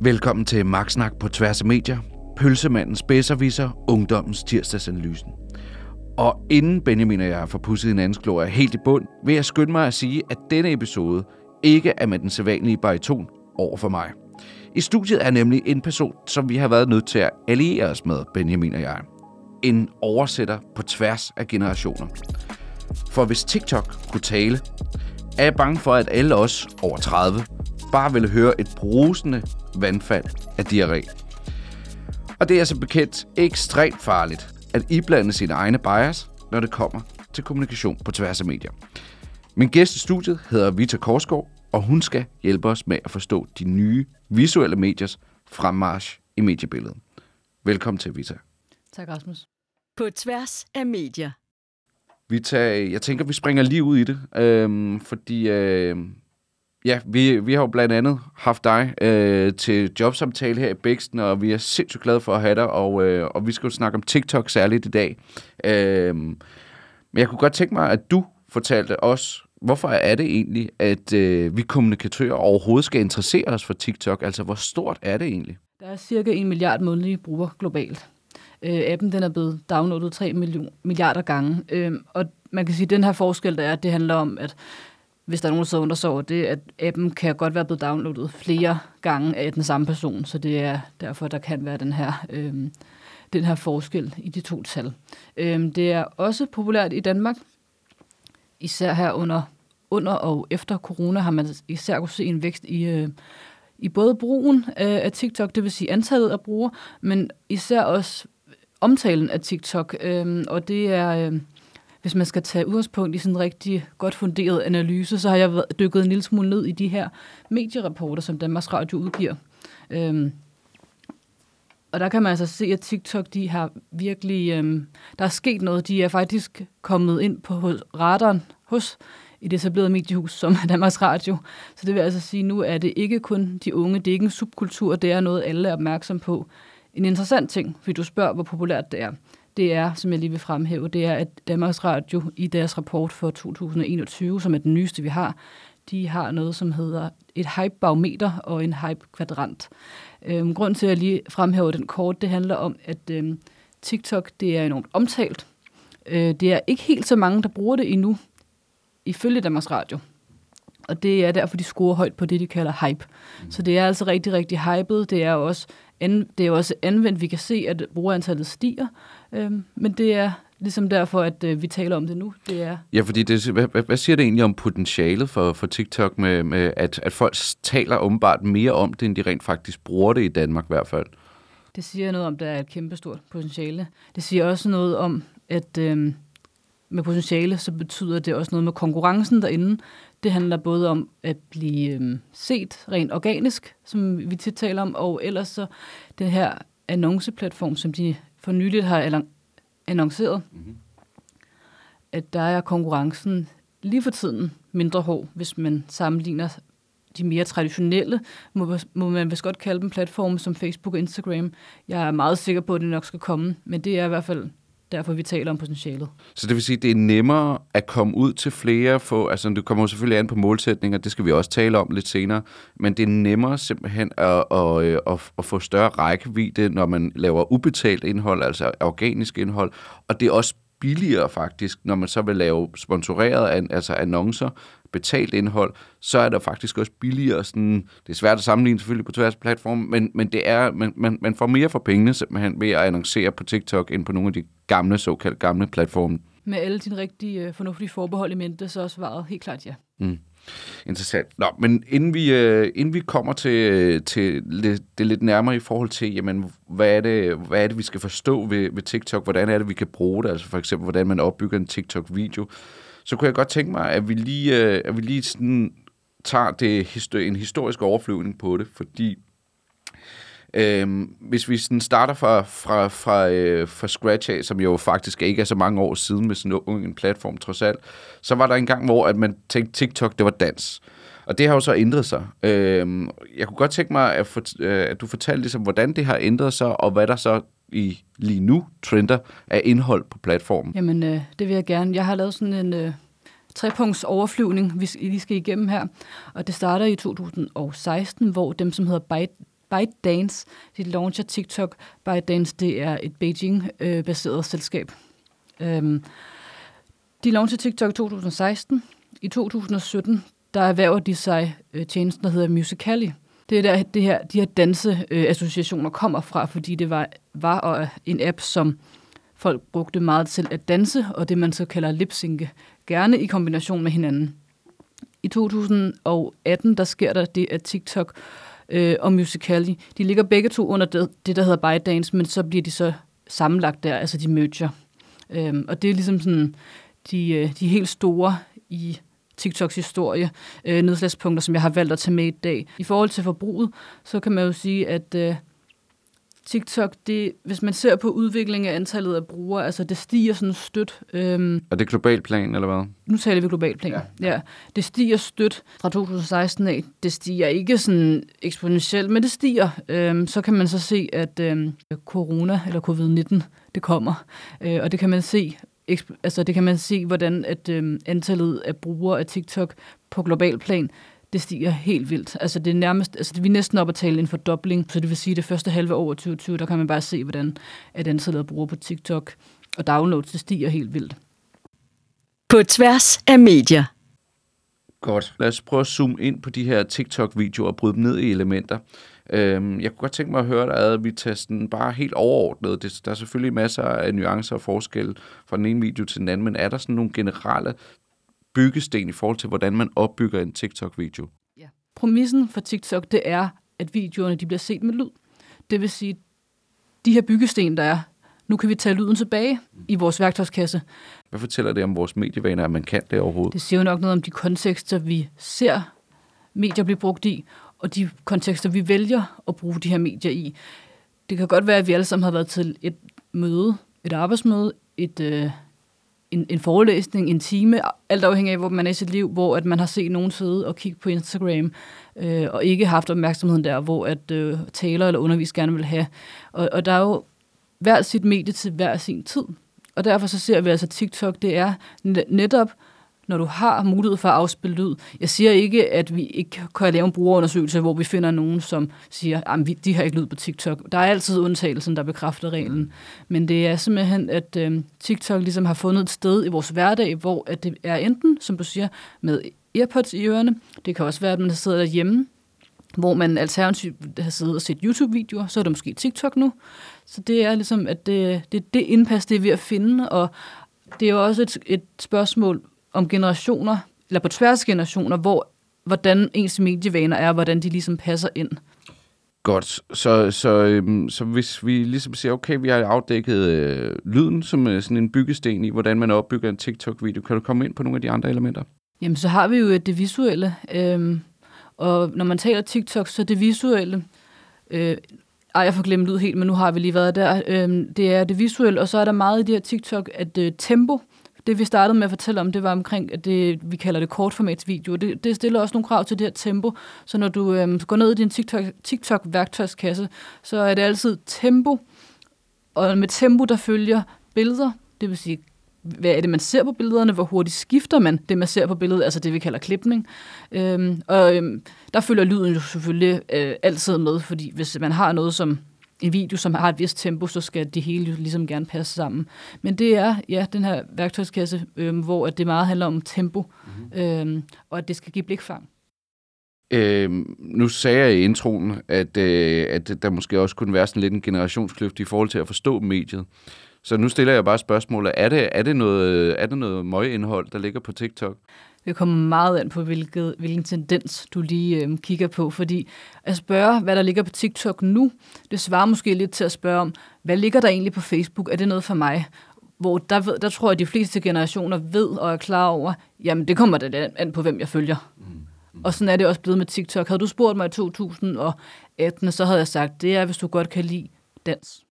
Velkommen til Magtsnak på tværs af medier, Pølsemandens bedserviser, Ungdommens tirsdagsanalysen. Og inden Benjamin og jeg får pusset en andens glorie helt i bund, vil jeg skynde mig at sige, at denne episode ikke er med den sædvanlige bariton over for mig. I studiet er nemlig en person, som vi har været nødt til at alliere os med, Benjamin og jeg. En oversætter på tværs af generationer. For hvis TikTok kunne tale, er jeg bange for, at alle os over 30 bare ville høre et brusende vandfald af diarré. Og det er som bekendt ekstremt farligt at iblande sine egne bias, når det kommer til kommunikation på tværs af medier. Min gæst i studiet hedder Vita Korsgaard, og hun skal hjælpe os med at forstå de nye visuelle mediers fremmarsch i mediebilledet. Velkommen til, Vita. Tak, Rasmus. På tværs af medier. Vita, jeg tænker, vi springer lige ud i det, øhm, fordi øh, ja, vi, vi har jo blandt andet haft dig øh, til jobsamtale her i Bæksten, og vi er sindssygt glade for at have dig, og, øh, og vi skal jo snakke om TikTok særligt i dag. Øh, men jeg kunne godt tænke mig, at du fortalte os, hvorfor er det egentlig, at øh, vi kommunikatører overhovedet skal interessere os for TikTok? Altså, hvor stort er det egentlig? Der er cirka en milliard månedlige brugere globalt. Øh, appen den er blevet downloadet 3 milliarder gange. Øh, og man kan sige, at den her forskel, der er, det handler om, at hvis der er nogen, der sidder under sig over det, at appen kan godt være blevet downloadet flere gange af den samme person, så det er derfor, der kan være den her, øh, den her forskel i de to tal. Øh, det er også populært i Danmark, især her under, under og efter corona har man især kunne se en vækst i, øh, i både brugen af, af TikTok, det vil sige antallet af brugere, men især også omtalen af TikTok, øh, og det er... Øh, hvis man skal tage udgangspunkt i sådan en rigtig godt funderet analyse, så har jeg dykket en lille smule ned i de her medierapporter, som Danmarks Radio udgiver. Øhm, og der kan man altså se, at TikTok, de har virkelig, øhm, der er sket noget. De er faktisk kommet ind på hos, radaren hos et etableret mediehus som Danmarks Radio. Så det vil altså sige, nu er det ikke kun de unge, det er ikke en subkultur, det er noget, alle er opmærksom på. En interessant ting, fordi du spørger, hvor populært det er det er, som jeg lige vil fremhæve, det er, at Danmarks Radio i deres rapport for 2021, som er den nyeste, vi har, de har noget, som hedder et hype-barometer og en hype-kvadrant. Øhm, grund til, at jeg lige fremhæver den kort, det handler om, at øhm, TikTok det er enormt omtalt. Øh, det er ikke helt så mange, der bruger det endnu, ifølge Danmarks Radio. Og det er derfor, de scorer højt på det, de kalder hype. Mm. Så det er altså rigtig, rigtig hypet. Det er også, an, det er også anvendt. Vi kan se, at brugerantallet stiger. Øhm, men det er ligesom derfor, at øh, vi taler om det nu. Det er ja, fordi det, hvad, hvad siger det egentlig om potentialet for, for TikTok, med, med at, at folk taler åbenbart mere om det, end de rent faktisk bruger det i Danmark i hvert fald? Det siger noget om, at der er et kæmpestort potentiale. Det siger også noget om, at øh, med potentiale, så betyder det også noget med konkurrencen derinde. Det handler både om at blive øh, set rent organisk, som vi tit taler om, og ellers så den her annonceplatform, som de for nyligt har annonceret, mm-hmm. at der er konkurrencen lige for tiden mindre hård, hvis man sammenligner de mere traditionelle, må, må man vist godt kalde dem platforme som Facebook og Instagram. Jeg er meget sikker på, at det nok skal komme, men det er i hvert fald derfor, vi taler om potentialet. Så det vil sige, at det er nemmere at komme ud til flere, få, altså det kommer jo selvfølgelig an på målsætninger, det skal vi også tale om lidt senere, men det er nemmere simpelthen at, at, øh, at, at få større rækkevidde, når man laver ubetalt indhold, altså organisk indhold, og det er også billigere faktisk, når man så vil lave sponsoreret, altså annoncer, betalt indhold, så er der faktisk også billigere. Sådan, det er svært at sammenligne selvfølgelig på tværs af platformen, men, men det er, man, man, man får mere for pengene simpelthen ved at annoncere på TikTok end på nogle af de gamle, såkaldt gamle platforme. Med alle dine rigtige uh, fornuftige forbehold i mente, så er svaret helt klart ja. Mm. Interessant. Nå, men inden vi, øh, inden vi kommer til, øh, til det, det lidt nærmere i forhold til, jamen, hvad er det, hvad er det vi skal forstå ved, ved TikTok? Hvordan er det, vi kan bruge det? Altså for eksempel, hvordan man opbygger en TikTok-video så kunne jeg godt tænke mig, at vi lige, øh, at vi lige sådan tager det, en historisk overflyvning på det, fordi øh, hvis vi sådan starter fra, fra, fra, øh, fra scratch af, som jo faktisk ikke er så mange år siden med sådan en, platform trods alt, så var der en gang, hvor at man tænkte, TikTok, det var dans. Og det har jo så ændret sig. Øhm, jeg kunne godt tænke mig, at, for, øh, at du fortalte ligesom, hvordan det har ændret sig, og hvad der så i lige nu trender af indhold på platformen? Jamen, øh, det vil jeg gerne. Jeg har lavet sådan en øh, trepunkts overflyvning, vi lige skal igennem her. Og det starter i 2016, hvor dem, som hedder ByteDance. De launcher TikTok. ByteDance, det er et Beijing-baseret selskab. Øhm, de launcher TikTok i 2016. I 2017, der erhverver de sig øh, tjenesten, der hedder Musical.ly. Det er der, det her, de her danseassociationer kommer fra, fordi det var, var en app, som folk brugte meget til at danse, og det man så kalder lipsynke, gerne i kombination med hinanden. I 2018, der sker der det, at TikTok øh, og Musical.ly, de ligger begge to under det, det, der hedder ByteDance, men så bliver de så sammenlagt der, altså de merger. Øhm, og det er ligesom sådan de, øh, de helt store i TikToks historie, øh, nedslagspunkter, som jeg har valgt at tage med i dag. I forhold til forbruget, så kan man jo sige, at øh, TikTok, det, hvis man ser på udviklingen af antallet af brugere, altså det stiger sådan stødt. Øhm, er det globalt plan, eller hvad? Nu taler vi globalt plan. Ja. ja. Det stiger stødt fra 2016 af. Det stiger ikke sådan eksponentielt, men det stiger. Øhm, så kan man så se, at øhm, corona, eller covid-19, det kommer. Øh, og det kan man se altså det kan man se, hvordan at øhm, antallet af brugere af TikTok på global plan det stiger helt vildt. Altså det er nærmest, altså vi er næsten op at tale en fordobling, så det vil sige, at det første halve år 2020, der kan man bare se, hvordan at antallet af brugere på TikTok og downloads, det stiger helt vildt. På tværs af medier. Godt. Lad os prøve at zoome ind på de her TikTok-videoer og bryde dem ned i elementer. Øhm, jeg kunne godt tænke mig at høre dig, at vi tager bare helt overordnet. Det, der er selvfølgelig masser af nuancer og forskelle fra den ene video til den anden, men er der sådan nogle generelle byggesten i forhold til, hvordan man opbygger en TikTok-video? Ja. Promissen for TikTok, det er, at videoerne de bliver set med lyd. Det vil sige, de her byggesten, der er, nu kan vi tage lyden tilbage i vores værktøjskasse. Hvad fortæller det om vores medievaner, at man kan det overhovedet? Det siger jo nok noget om de kontekster, vi ser medier blive brugt i, og de kontekster, vi vælger at bruge de her medier i. Det kan godt være, at vi alle sammen har været til et møde, et arbejdsmøde, et, øh, en, en forelæsning, en time, alt afhængig af, hvor man er i sit liv, hvor at man har set nogen sidde og kigge på Instagram, øh, og ikke haft opmærksomheden der, hvor at øh, taler eller undervis gerne vil have. Og, og der er jo hver sit medie til hver sin tid. Og derfor så ser vi altså TikTok, det er netop når du har mulighed for at afspille lyd. Jeg siger ikke, at vi ikke kan lave en brugerundersøgelse, hvor vi finder nogen, som siger, at de har ikke lyd på TikTok. Der er altid undtagelsen, der bekræfter reglen. Men det er simpelthen, at øh, TikTok ligesom har fundet et sted i vores hverdag, hvor at det er enten, som du siger, med earpods i ørerne. Det kan også være, at man sidder derhjemme, hvor man alternativt har siddet og set YouTube-videoer, så er det måske TikTok nu. Så det er ligesom, at det, det, det indpas, det er ved at finde, og det er jo også et, et spørgsmål, om generationer, eller på tværs af generationer, hvor, hvordan ens medievaner er, hvordan de ligesom passer ind. Godt, så, så, øhm, så hvis vi ligesom siger, okay, vi har afdækket øh, lyden som øh, sådan en byggesten i, hvordan man opbygger en TikTok-video, kan du komme ind på nogle af de andre elementer? Jamen, så har vi jo det visuelle, øhm, og når man taler TikTok, så det visuelle, øh, ej, jeg får glemt lyd helt, men nu har vi lige været der, øh, det er det visuelle, og så er der meget i det her TikTok, at øh, tempo, det vi startede med at fortælle om, det var omkring, at det, vi kalder det kortformatsvideo. Det, det stiller også nogle krav til det her tempo. Så når du øhm, går ned i din TikTok, TikTok-værktøjskasse, så er det altid tempo. Og med tempo, der følger billeder, det vil sige, hvad er det, man ser på billederne, hvor hurtigt skifter man det, man ser på billedet, altså det, vi kalder klipning. Øhm, og øhm, der følger lyden jo selvfølgelig øh, altid med, fordi hvis man har noget, som en video, som har et vist tempo, så skal det hele jo ligesom gerne passe sammen. Men det er, ja, den her værktøjskasse, øh, hvor at det meget handler om tempo, mm-hmm. øh, og at det skal give blikfang. Øh, nu sagde jeg i introen, at, øh, at der måske også kunne være sådan lidt en generationskløft i forhold til at forstå mediet. Så nu stiller jeg bare spørgsmålet, er det, er det noget, er det noget møgindhold, der ligger på TikTok? Det kommer meget an på, hvilket, hvilken tendens du lige øh, kigger på. Fordi at spørge, hvad der ligger på TikTok nu, det svarer måske lidt til at spørge om, hvad ligger der egentlig på Facebook? Er det noget for mig? Hvor der, ved, der tror jeg, at de fleste generationer ved og er klar over, jamen det kommer da an på, hvem jeg følger. Mm. Mm. Og sådan er det også blevet med TikTok. Havde du spurgt mig i 2018, så havde jeg sagt, det er, hvis du godt kan lide dans.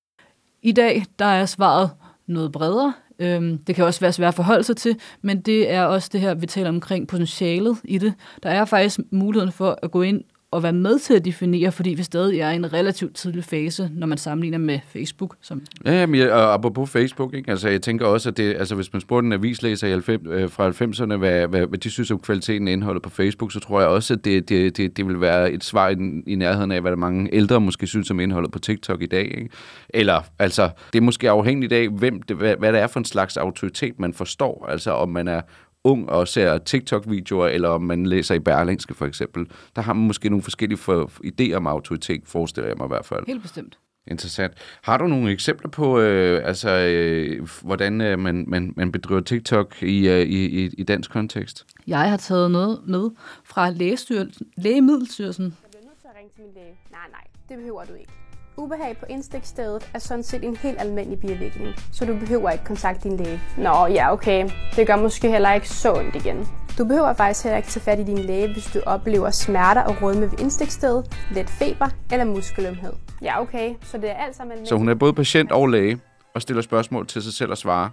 I dag, der er svaret noget bredere. Øhm, det kan også være svært at forholde sig til, men det er også det her, vi taler omkring potentialet i det. Der er faktisk muligheden for at gå ind at være med til at definere, fordi vi stadig er i en relativt tidlig fase, når man sammenligner med Facebook. Som Ja, men jeg, og apropos Facebook, ikke? Altså, jeg tænker også, at det, altså, hvis man spurgte en avislæser i 90, øh, fra 90'erne, hvad, hvad, hvad de synes om kvaliteten af indholdet på Facebook, så tror jeg også, at det, det, det, det vil være et svar i, i nærheden af, hvad der mange ældre måske synes om indholdet på TikTok i dag. Ikke? Eller, altså, det er måske afhængigt af, hvem det, hvad, hvad det er for en slags autoritet, man forstår. Altså, om man er ung og ser TikTok-videoer, eller om man læser i Berlingske for eksempel. Der har man måske nogle forskellige for, idéer om autoritet, forestiller jeg mig i hvert fald. helt bestemt. Interessant. Har du nogle eksempler på, øh, altså, øh, hvordan øh, man, man, man bedriver TikTok i, øh, i, i, i dansk kontekst? Jeg har taget noget med fra Lægestyrelsen, Lægemiddelstyrelsen. Jeg bliver nødt til at ringe til min læge. Nej, nej, det behøver du ikke. Ubehag på indstikstedet er sådan set en helt almindelig bivirkning, så du behøver ikke kontakte din læge. Nå, ja, okay. Det gør måske heller ikke så ondt igen. Du behøver faktisk heller ikke tage fat i din læge, hvis du oplever smerter og rødme ved indstikstedet, let feber eller muskelømhed. Ja, okay. Så det er alt sammen almindeligt. Så hun er både patient og læge, og stiller spørgsmål til sig selv og svarer.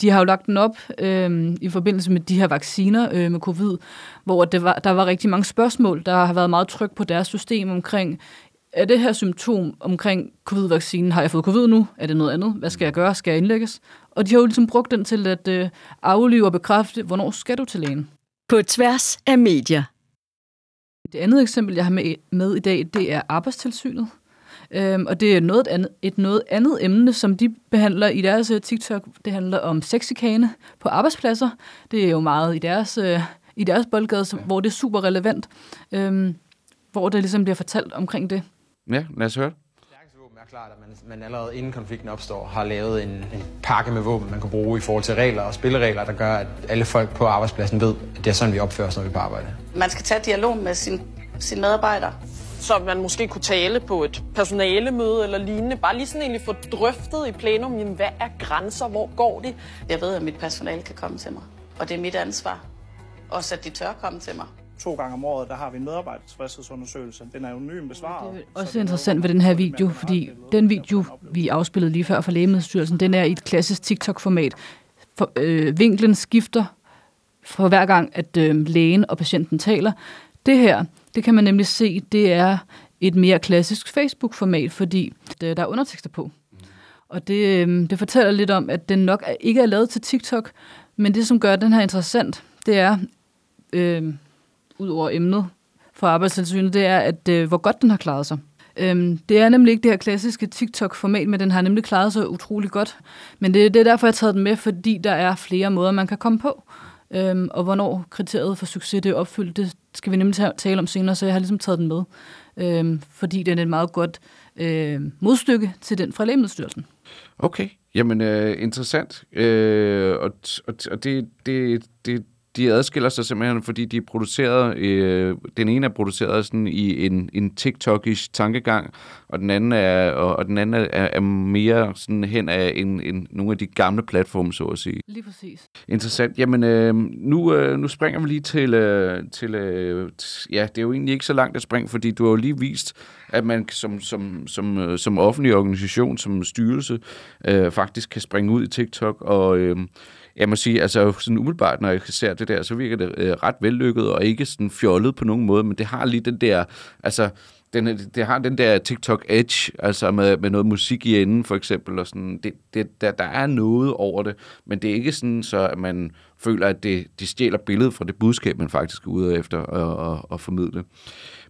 De har jo lagt den op øh, i forbindelse med de her vacciner øh, med covid, hvor det var, der var rigtig mange spørgsmål. Der har været meget tryk på deres system omkring, er det her symptom omkring covid-vaccinen, har jeg fået covid nu? Er det noget andet? Hvad skal jeg gøre? Skal jeg indlægges? Og de har jo ligesom brugt den til at øh, aflive og bekræfte, hvornår skal du til lægen? På tværs af medier. Det andet eksempel, jeg har med, med i dag, det er arbejdstilsynet. Øhm, og det er noget andet, et noget andet emne, som de behandler i deres øh, TikTok. Det handler om sexikane på arbejdspladser. Det er jo meget i deres, øh, i deres boldgade, som, hvor det er super relevant. Øhm, hvor der ligesom bliver fortalt omkring det. Ja, lad os høre. det. våben er klart, at man, man allerede inden konflikten opstår, har lavet en, en pakke med våben, man kan bruge i forhold til regler og spilleregler, der gør, at alle folk på arbejdspladsen ved, at det er sådan, vi opfører os, når vi er på arbejde. Man skal tage dialog med sin, sin medarbejder. så man måske kunne tale på et personalemøde eller lignende. Bare lige sådan egentlig få drøftet i plenum, jamen, hvad er grænser, hvor går de? Jeg ved, at mit personale kan komme til mig, og det er mit ansvar. Også at de tør komme til mig. To gange om året, der har vi en medarbejdertilfredshedsundersøgelse. Den er anonym besvaret. Det er også interessant ved den her video, fordi den video, vi afspillede lige før fra Lægemiddelstyrelsen, den er i et klassisk TikTok-format. For, øh, vinklen skifter for hver gang, at øh, lægen og patienten taler. Det her, det kan man nemlig se, det er et mere klassisk Facebook-format, fordi det, der er undertekster på. Og det, øh, det fortæller lidt om, at den nok ikke er lavet til TikTok, men det, som gør den her interessant, det er, øh, ud over emnet for arbejdstilsynet, det er, at øh, hvor godt den har klaret sig. Øhm, det er nemlig ikke det her klassiske TikTok-format, men den har nemlig klaret sig utrolig godt. Men det, det er derfor, jeg har taget den med, fordi der er flere måder, man kan komme på. Øhm, og hvornår kriteriet for succes det er opfyldt, det skal vi nemlig tale om senere, så jeg har ligesom taget den med. Øhm, fordi den er et meget godt øh, modstykke til den fra Lægemiddelstyrelsen. Okay, jamen øh, interessant. Øh, og og, og det, det, det, de adskiller sig simpelthen, fordi de er produceret, øh, den ene er produceret sådan i en, en TikTokish tankegang, og den anden er, og, og den anden er, er mere sådan hen af en, en, nogle af de gamle platforme, så at sige. Lige præcis. Interessant. Jamen, øh, nu, øh, nu springer vi lige til, øh, til øh, ja, det er jo egentlig ikke så langt at springe, fordi du har jo lige vist, at man som, som, som, øh, som offentlig organisation, som styrelse, øh, faktisk kan springe ud i TikTok, og øh, jeg må sige, altså sådan umiddelbart, når jeg ser det der, så virker det øh, ret vellykket, og ikke sådan fjollet på nogen måde, men det har lige den der, altså, den, det har den der TikTok edge, altså med, med noget musik i enden for eksempel, og sådan, det, det, der, der er noget over det, men det er ikke sådan, så at man føler, at det, de stjæler billedet fra det budskab, man faktisk er ude efter at, at, at formidle.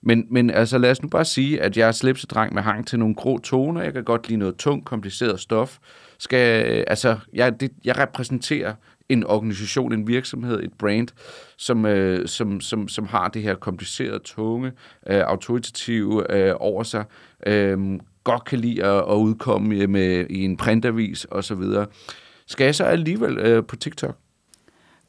Men, men altså lad os nu bare sige, at jeg er slipsedreng med hang til nogle grå toner, jeg kan godt lide noget tungt, kompliceret stof, skal, øh, altså, jeg, det, jeg repræsenterer en organisation, en virksomhed, et brand, som, øh, som, som, som har det her komplicerede, tunge, øh, autoritative øh, over sig, øh, godt kan lide at, at udkomme med, i en printavis osv. Skal jeg så alligevel øh, på TikTok?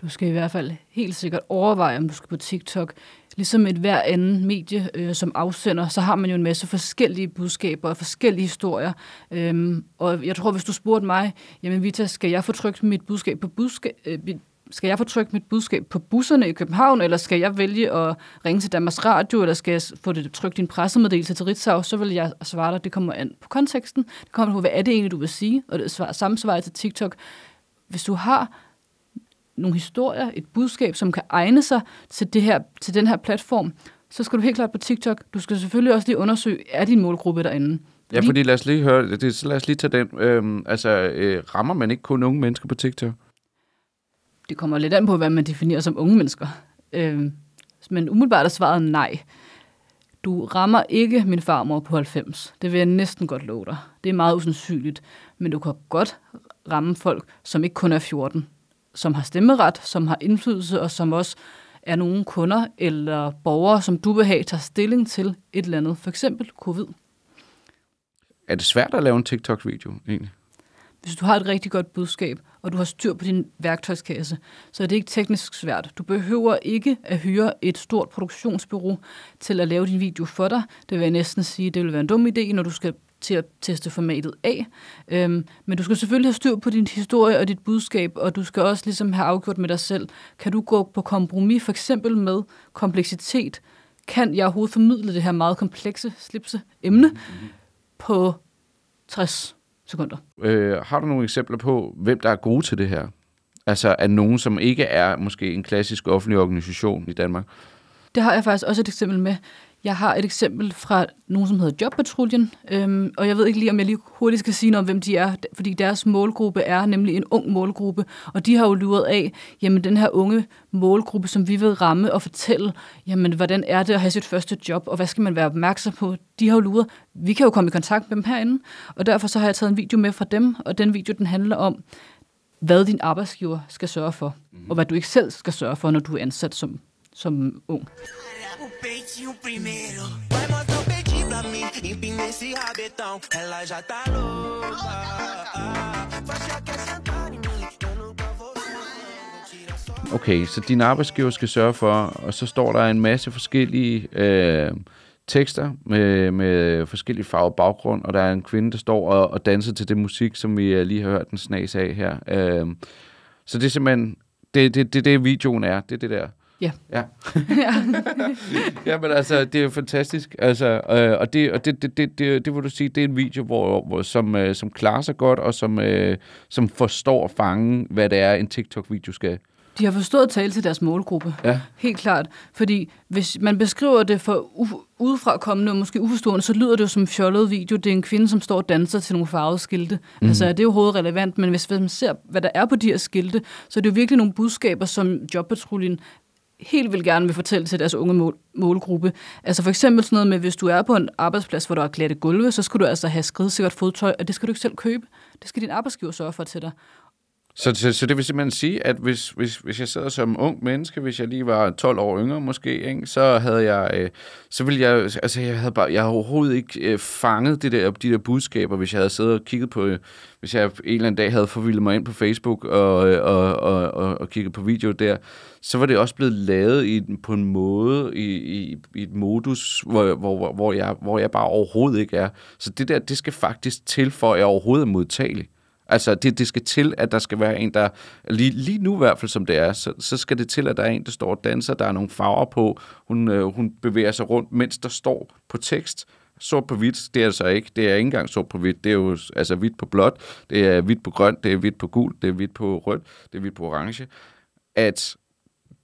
Du skal i hvert fald helt sikkert overveje, om du skal på TikTok. Ligesom et hver anden medie øh, som afsender, så har man jo en masse forskellige budskaber og forskellige historier. Øhm, og jeg tror, hvis du spurgte mig, jamen Vita, skal jeg få trykt mit budskab på budskab, øh, skal jeg få trykt mit budskab på busserne i København, eller skal jeg vælge at ringe til Danmarks Radio, eller skal jeg få det trykt i en pressemeddelelse til Ritzau, så vil jeg svare dig, det kommer an på konteksten. Det kommer på, hvad er det egentlig, du vil sige, og det svar, samme svar til TikTok. Hvis du har nogle historier, et budskab, som kan egne sig til, det her, til den her platform, så skal du helt klart på TikTok. Du skal selvfølgelig også lige undersøge, er din målgruppe derinde? Ja, fordi lad os lige høre, det, så lad os lige tage den. Øhm, altså, øh, rammer man ikke kun unge mennesker på TikTok? Det kommer lidt an på, hvad man definerer som unge mennesker. Øhm, men umiddelbart er svaret nej. Du rammer ikke min farmor på 90. Det vil jeg næsten godt love dig. Det er meget usandsynligt. Men du kan godt ramme folk, som ikke kun er 14. Som har stemmeret, som har indflydelse, og som også er nogle kunder eller borgere, som du vil have, tager stilling til et eller andet. For eksempel covid. Er det svært at lave en TikTok-video egentlig? Hvis du har et rigtig godt budskab, og du har styr på din værktøjskasse, så er det ikke teknisk svært. Du behøver ikke at hyre et stort produktionsbureau til at lave din video for dig. Det vil jeg næsten sige, det vil være en dum idé, når du skal til at teste formatet af. Øhm, men du skal selvfølgelig have styr på din historie og dit budskab, og du skal også ligesom have afgjort med dig selv, kan du gå på kompromis for eksempel med kompleksitet? Kan jeg overhovedet formidle det her meget komplekse slipse emne mm-hmm. på 60 sekunder? Øh, har du nogle eksempler på, hvem der er gode til det her? Altså er nogen, som ikke er måske en klassisk offentlig organisation i Danmark? Det har jeg faktisk også et eksempel med. Jeg har et eksempel fra nogen, som hedder Jobpatruljen, øhm, og jeg ved ikke lige, om jeg lige hurtigt skal sige noget om, hvem de er, fordi deres målgruppe er nemlig en ung målgruppe, og de har jo luret af, jamen den her unge målgruppe, som vi vil ramme og fortælle, jamen hvordan er det at have sit første job, og hvad skal man være opmærksom på? De har jo luret, vi kan jo komme i kontakt med dem herinde, og derfor så har jeg taget en video med fra dem, og den video, den handler om, hvad din arbejdsgiver skal sørge for, og hvad du ikke selv skal sørge for, når du er ansat som, som ung. Peitinho primeiro. Vai mostrar o peitinho pra mim, empina esse rabetão. Ela já tá louca. Faixa quer sentar em mim, eu nunca vou. Okay, så din arbejdsgiver skal sørge for, og så står der en masse forskellige øh, tekster med, med forskellige farver baggrund, og der er en kvinde, der står og, og danser til det musik, som vi øh, lige har hørt den snas af her. Øh, så det er simpelthen, det, det, det, det videoen er, det er det der. Ja. Ja. ja, men altså, det er fantastisk. Altså, øh, og det, og det, det, det, det, det vil du sige, det er en video, hvor, hvor, som, øh, som klarer sig godt, og som, øh, som forstår at fange, hvad det er, en TikTok-video skal. De har forstået at tale til deres målgruppe. Ja. Helt klart. Fordi hvis man beskriver det for u- udefra kommende og måske uforstående, så lyder det jo som en fjollet video. Det er en kvinde, som står og danser til nogle farvede skilte. Mm. Altså, det er jo hovedrelevant, men hvis man ser, hvad der er på de her skilte, så er det jo virkelig nogle budskaber, som Jobpatruljen helt vil gerne vil fortælle til deres unge mål, målgruppe. Altså for eksempel sådan noget med, hvis du er på en arbejdsplads, hvor der er glatte gulve, så skal du altså have skridsikkert fodtøj, og det skal du ikke selv købe. Det skal din arbejdsgiver sørge for til dig. Så, så, så det vil simpelthen sige, at hvis, hvis, hvis jeg sidder som ung menneske, hvis jeg lige var 12 år yngre måske, ikke, så havde jeg, øh, så ville jeg, altså jeg havde bare, jeg havde overhovedet ikke øh, fanget det der, de der budskaber, hvis jeg havde siddet og kigget på, øh, hvis jeg en eller anden dag havde forvildet mig ind på Facebook og, øh, og, og, og, og kigget på video der, så var det også blevet lavet i, på en måde, i, i, i et modus, hvor, hvor, hvor, jeg, hvor jeg bare overhovedet ikke er. Så det der, det skal faktisk til, for at jeg overhovedet er modtagelig. Altså, det, det skal til, at der skal være en, der... Lige, lige nu i hvert fald, som det er, så, så skal det til, at der er en, der står og danser. Der er nogle farver på. Hun, øh, hun bevæger sig rundt, mens der står på tekst. Sort på hvidt, det er altså ikke. Det er ikke engang sort på hvidt. Det er jo altså hvidt på blåt. Det er hvidt på grønt. Det er hvidt på gult. Det er hvidt på rødt. Det er hvidt på orange. At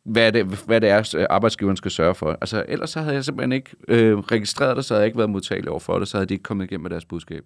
hvad det, hvad det er, øh, arbejdsgiveren skal sørge for. Altså, ellers så havde jeg simpelthen ikke øh, registreret det, så havde jeg ikke været modtagelig over for det, så havde de ikke kommet igennem med deres budskab.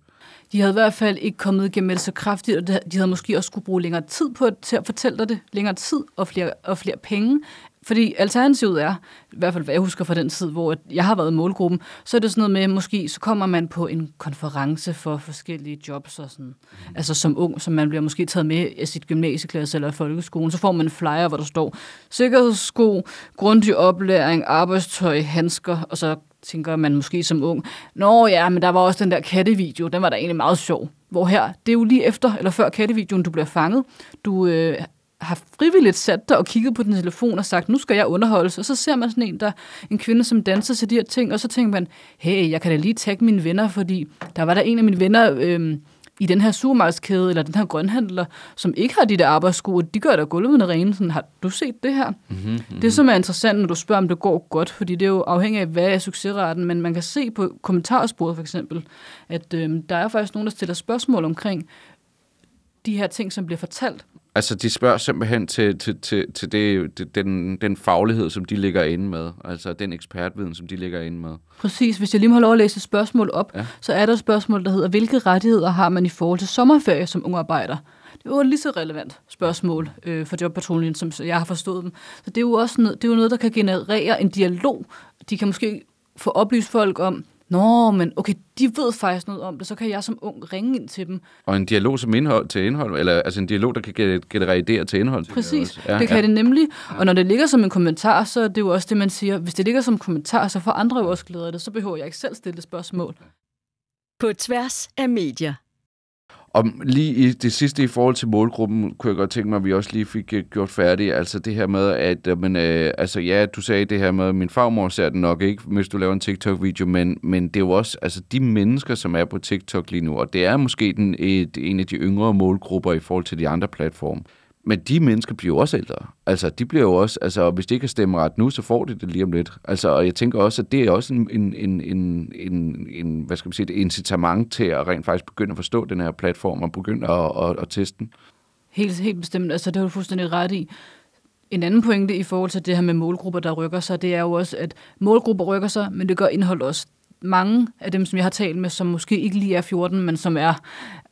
De havde i hvert fald ikke kommet igennem med det så kraftigt, og de havde måske også skulle bruge længere tid på til at fortælle dig det, længere tid og flere, og flere penge. Fordi alternativet er, i hvert fald hvad jeg husker fra den tid, hvor jeg har været i målgruppen, så er det sådan noget med, måske så kommer man på en konference for forskellige jobs og sådan. Mm. Altså som ung, som man bliver måske taget med i sit gymnasieklasse eller folkeskolen, så får man en flyer, hvor der står sikkerhedssko, grundig oplæring, arbejdstøj, handsker, og så tænker man måske som ung, nå ja, men der var også den der kattevideo, den var da egentlig meget sjov. Hvor her, det er jo lige efter eller før kattevideoen, du bliver fanget. Du øh, har frivilligt sat dig og kigget på din telefon og sagt, nu skal jeg underholdes. Og så ser man sådan en, der, en kvinde, som danser til de her ting, og så tænker man, hey, jeg kan da lige tagge mine venner, fordi der var der en af mine venner øh, i den her supermarkedskæde, eller den her grønhandler, som ikke har de der arbejdssko, og de gør da gulvene rene. Sådan, har du set det her? Mm-hmm, mm-hmm. Det, som er interessant, når du spørger, om det går godt, fordi det er jo afhængigt af, hvad er succesraten, men man kan se på kommentarsporet for eksempel, at øh, der er faktisk nogen, der stiller spørgsmål omkring de her ting, som bliver fortalt, Altså, de spørger simpelthen til, til, til, til det, det, den, den faglighed, som de ligger inde med. Altså, den ekspertviden, som de ligger inde med. Præcis. Hvis jeg lige må have lov at læse et spørgsmål op, Ja. ja. så er der et spørgsmål, der hedder, hvilke rettigheder har man i forhold til sommerferie som ung arbejder? Det er jo et lige så relevant spørgsmål øh, for jobpatruljen, som jeg har forstået dem. Så det er jo også noget, det er jo noget, der kan generere en dialog. De kan måske få oplyst folk om, Nå, men okay, de ved faktisk noget om det, så kan jeg som ung ringe ind til dem. Og en dialog som indhold til indhold, eller altså en dialog, der kan ge- generere idéer til indhold. Præcis, ja, det kan ja. det nemlig. Og når det ligger som en kommentar, så er det jo også det, man siger. Hvis det ligger som en kommentar, så får andre jo også glæde af det. Så behøver jeg ikke selv stille et spørgsmål. På tværs af medier. Og lige i det sidste i forhold til målgruppen, kunne jeg godt tænke mig, at vi også lige fik øh, gjort færdigt. Altså det her med, at øh, men, øh, altså, ja, du sagde det her med, at min farmor ser den nok ikke, hvis du laver en TikTok-video, men, men det er jo også altså, de mennesker, som er på TikTok lige nu, og det er måske den, et, en af de yngre målgrupper i forhold til de andre platforme. Men de mennesker bliver jo også ældre. Altså, de bliver jo også, altså, hvis de ikke har stemmeret nu, så får de det lige om lidt. Altså, og jeg tænker også, at det er også en, en, en, en, en, en hvad skal man sige, et incitament til at rent faktisk begynde at forstå den her platform og begynde at, at, at teste den. Helt, helt bestemt. Altså, det har du fuldstændig ret i. En anden pointe i forhold til det her med målgrupper, der rykker sig, det er jo også, at målgrupper rykker sig, men det gør indhold også. Mange af dem, som jeg har talt med, som måske ikke lige er 14, men som er,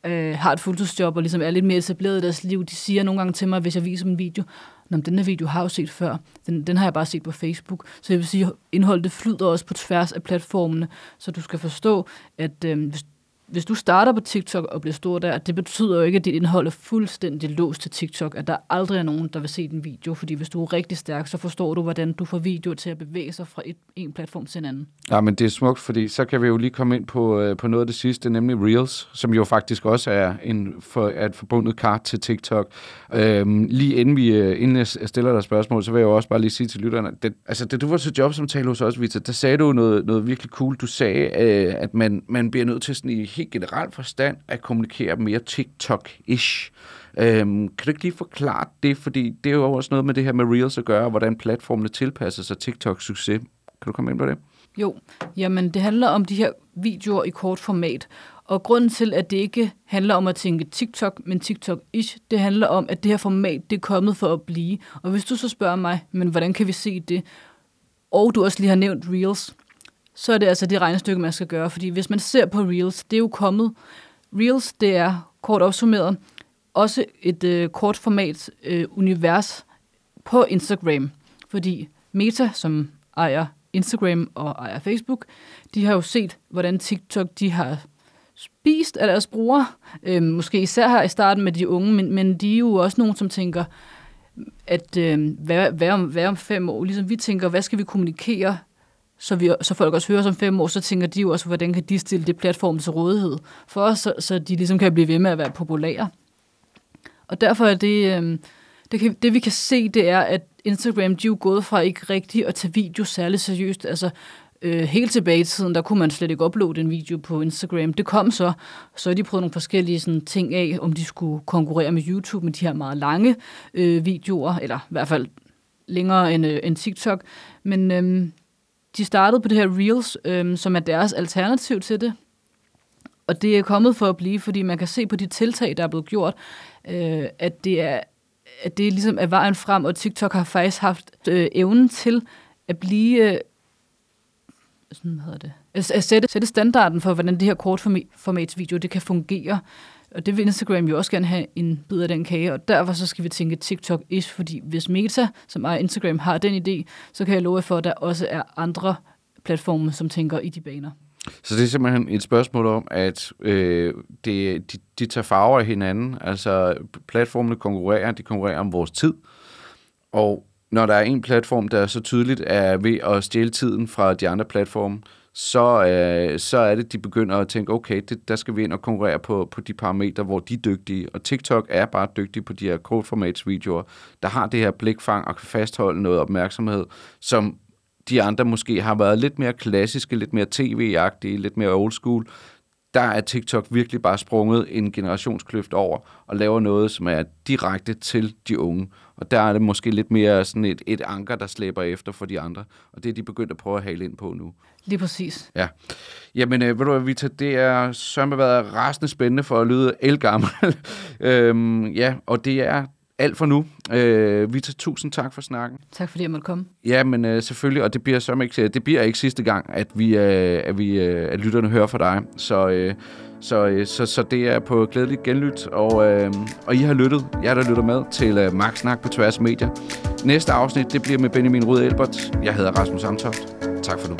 øh, har et fuldtidsjob og ligesom er lidt mere etableret i deres liv, de siger nogle gange til mig, hvis jeg viser en video, Nå, men den her video har jeg jo set før. Den, den har jeg bare set på Facebook. Så jeg vil sige, indholdet flyder også på tværs af platformene. Så du skal forstå, at øh, hvis, hvis du starter på TikTok og bliver stor der, det betyder jo ikke, at dit indhold er fuldstændig låst til TikTok, at der aldrig er nogen, der vil se din video, fordi hvis du er rigtig stærk, så forstår du, hvordan du får videoer til at bevæge sig fra et, en platform til en anden. Ja, men det er smukt, fordi så kan vi jo lige komme ind på, øh, på noget af det sidste, nemlig Reels, som jo faktisk også er, en, for, er et forbundet kart til TikTok. Øhm, lige inden, vi, øh, inden jeg stiller dig spørgsmål, så vil jeg jo også bare lige sige til lytterne, det, altså da du var til jobsamtale hos os, Vita, der sagde du noget, noget virkelig cool. Du sagde, øh, at man, man bliver nødt til sådan i helt generelt forstand at kommunikere mere TikTok-ish. Øhm, kan du ikke lige forklare det? Fordi det er jo også noget med det her med Reels at gøre, og hvordan platformene tilpasser sig TikToks succes. Kan du komme ind på det? Jo, jamen det handler om de her videoer i kort format. Og grunden til, at det ikke handler om at tænke TikTok, men TikTok-ish, det handler om, at det her format, det er kommet for at blive. Og hvis du så spørger mig, men hvordan kan vi se det? Og du også lige har nævnt Reels, så er det altså det regnestykke, man skal gøre. Fordi hvis man ser på Reels, det er jo kommet. Reels, det er kort opsummeret, også et øh, kort format øh, univers på Instagram. Fordi Meta, som ejer Instagram og ejer Facebook, de har jo set, hvordan TikTok de har spist af deres brugere. Øh, måske især her i starten med de unge, men, men de er jo også nogen, som tænker, at øh, hvad, hvad, om, hvad om fem år? Ligesom vi tænker, hvad skal vi kommunikere, så, vi, så folk også hører som fem år, så tænker de jo også, hvordan kan de stille det platform til rådighed for os, så, så de ligesom kan blive ved med at være populære. Og derfor er det, øh, det, kan, det vi kan se, det er, at Instagram, de er jo gået fra ikke rigtigt at tage video særlig seriøst. Altså, øh, helt tilbage i tiden, der kunne man slet ikke uploade en video på Instagram. Det kom så, så de prøvet nogle forskellige sådan, ting af, om de skulle konkurrere med YouTube med de her meget lange øh, videoer, eller i hvert fald længere end, øh, end TikTok. Men øh, de startede på det her Reels, øhm, som er deres alternativ til det. Og det er kommet for at blive, fordi man kan se på de tiltag, der er blevet gjort, øh, at det er at det ligesom er vejen frem, og TikTok har faktisk haft øh, evnen til at blive, øh, sådan hvad hedder det, at, at sætte, sætte standarden for, hvordan det her kortformatsvideo, det kan fungere. Og det vil Instagram jo også gerne have en bid af den kage, og derfor så skal vi tænke TikTok-ish, fordi hvis Meta, som er Instagram, har den idé, så kan jeg love for, at der også er andre platforme, som tænker i de baner. Så det er simpelthen et spørgsmål om, at øh, det, de, de tager farver af hinanden. Altså platformene konkurrerer, de konkurrerer om vores tid. Og når der er en platform, der så tydeligt er ved at stjæle tiden fra de andre platforme, så, øh, så er det, de begynder at tænke, okay, det, der skal vi ind og konkurrere på, på de parametre, hvor de er dygtige. Og TikTok er bare dygtig på de her kortformatsvideoer, der har det her blikfang og kan fastholde noget opmærksomhed, som de andre måske har været lidt mere klassiske, lidt mere tv-agtige, lidt mere old school. Der er TikTok virkelig bare sprunget en generationskløft over og laver noget, som er direkte til de unge. Og der er det måske lidt mere sådan et, et anker, der slæber efter for de andre. Og det er de begyndt at prøve at hale ind på nu. Lige præcis. Ja. Jamen, øh, ved du hvad, Vita, det er sørme været rasende spændende for at lyde elgammel. øhm, ja, og det er alt for nu. Øh, Vita, tusind tak for snakken. Tak fordi jeg måtte komme. Ja, men øh, selvfølgelig, og det bliver, som ikke, det bliver ikke sidste gang, at vi, øh, at, vi øh, at lytterne hører fra dig. Så, øh, så, øh, så, så det er på glædeligt genlyt, og, øh, og I har lyttet, jeg der lytter med, til øh, Max Snak på tværs af medier. Næste afsnit, det bliver med Benjamin Rud Elbert. Jeg hedder Rasmus Amtoft. Tak for nu.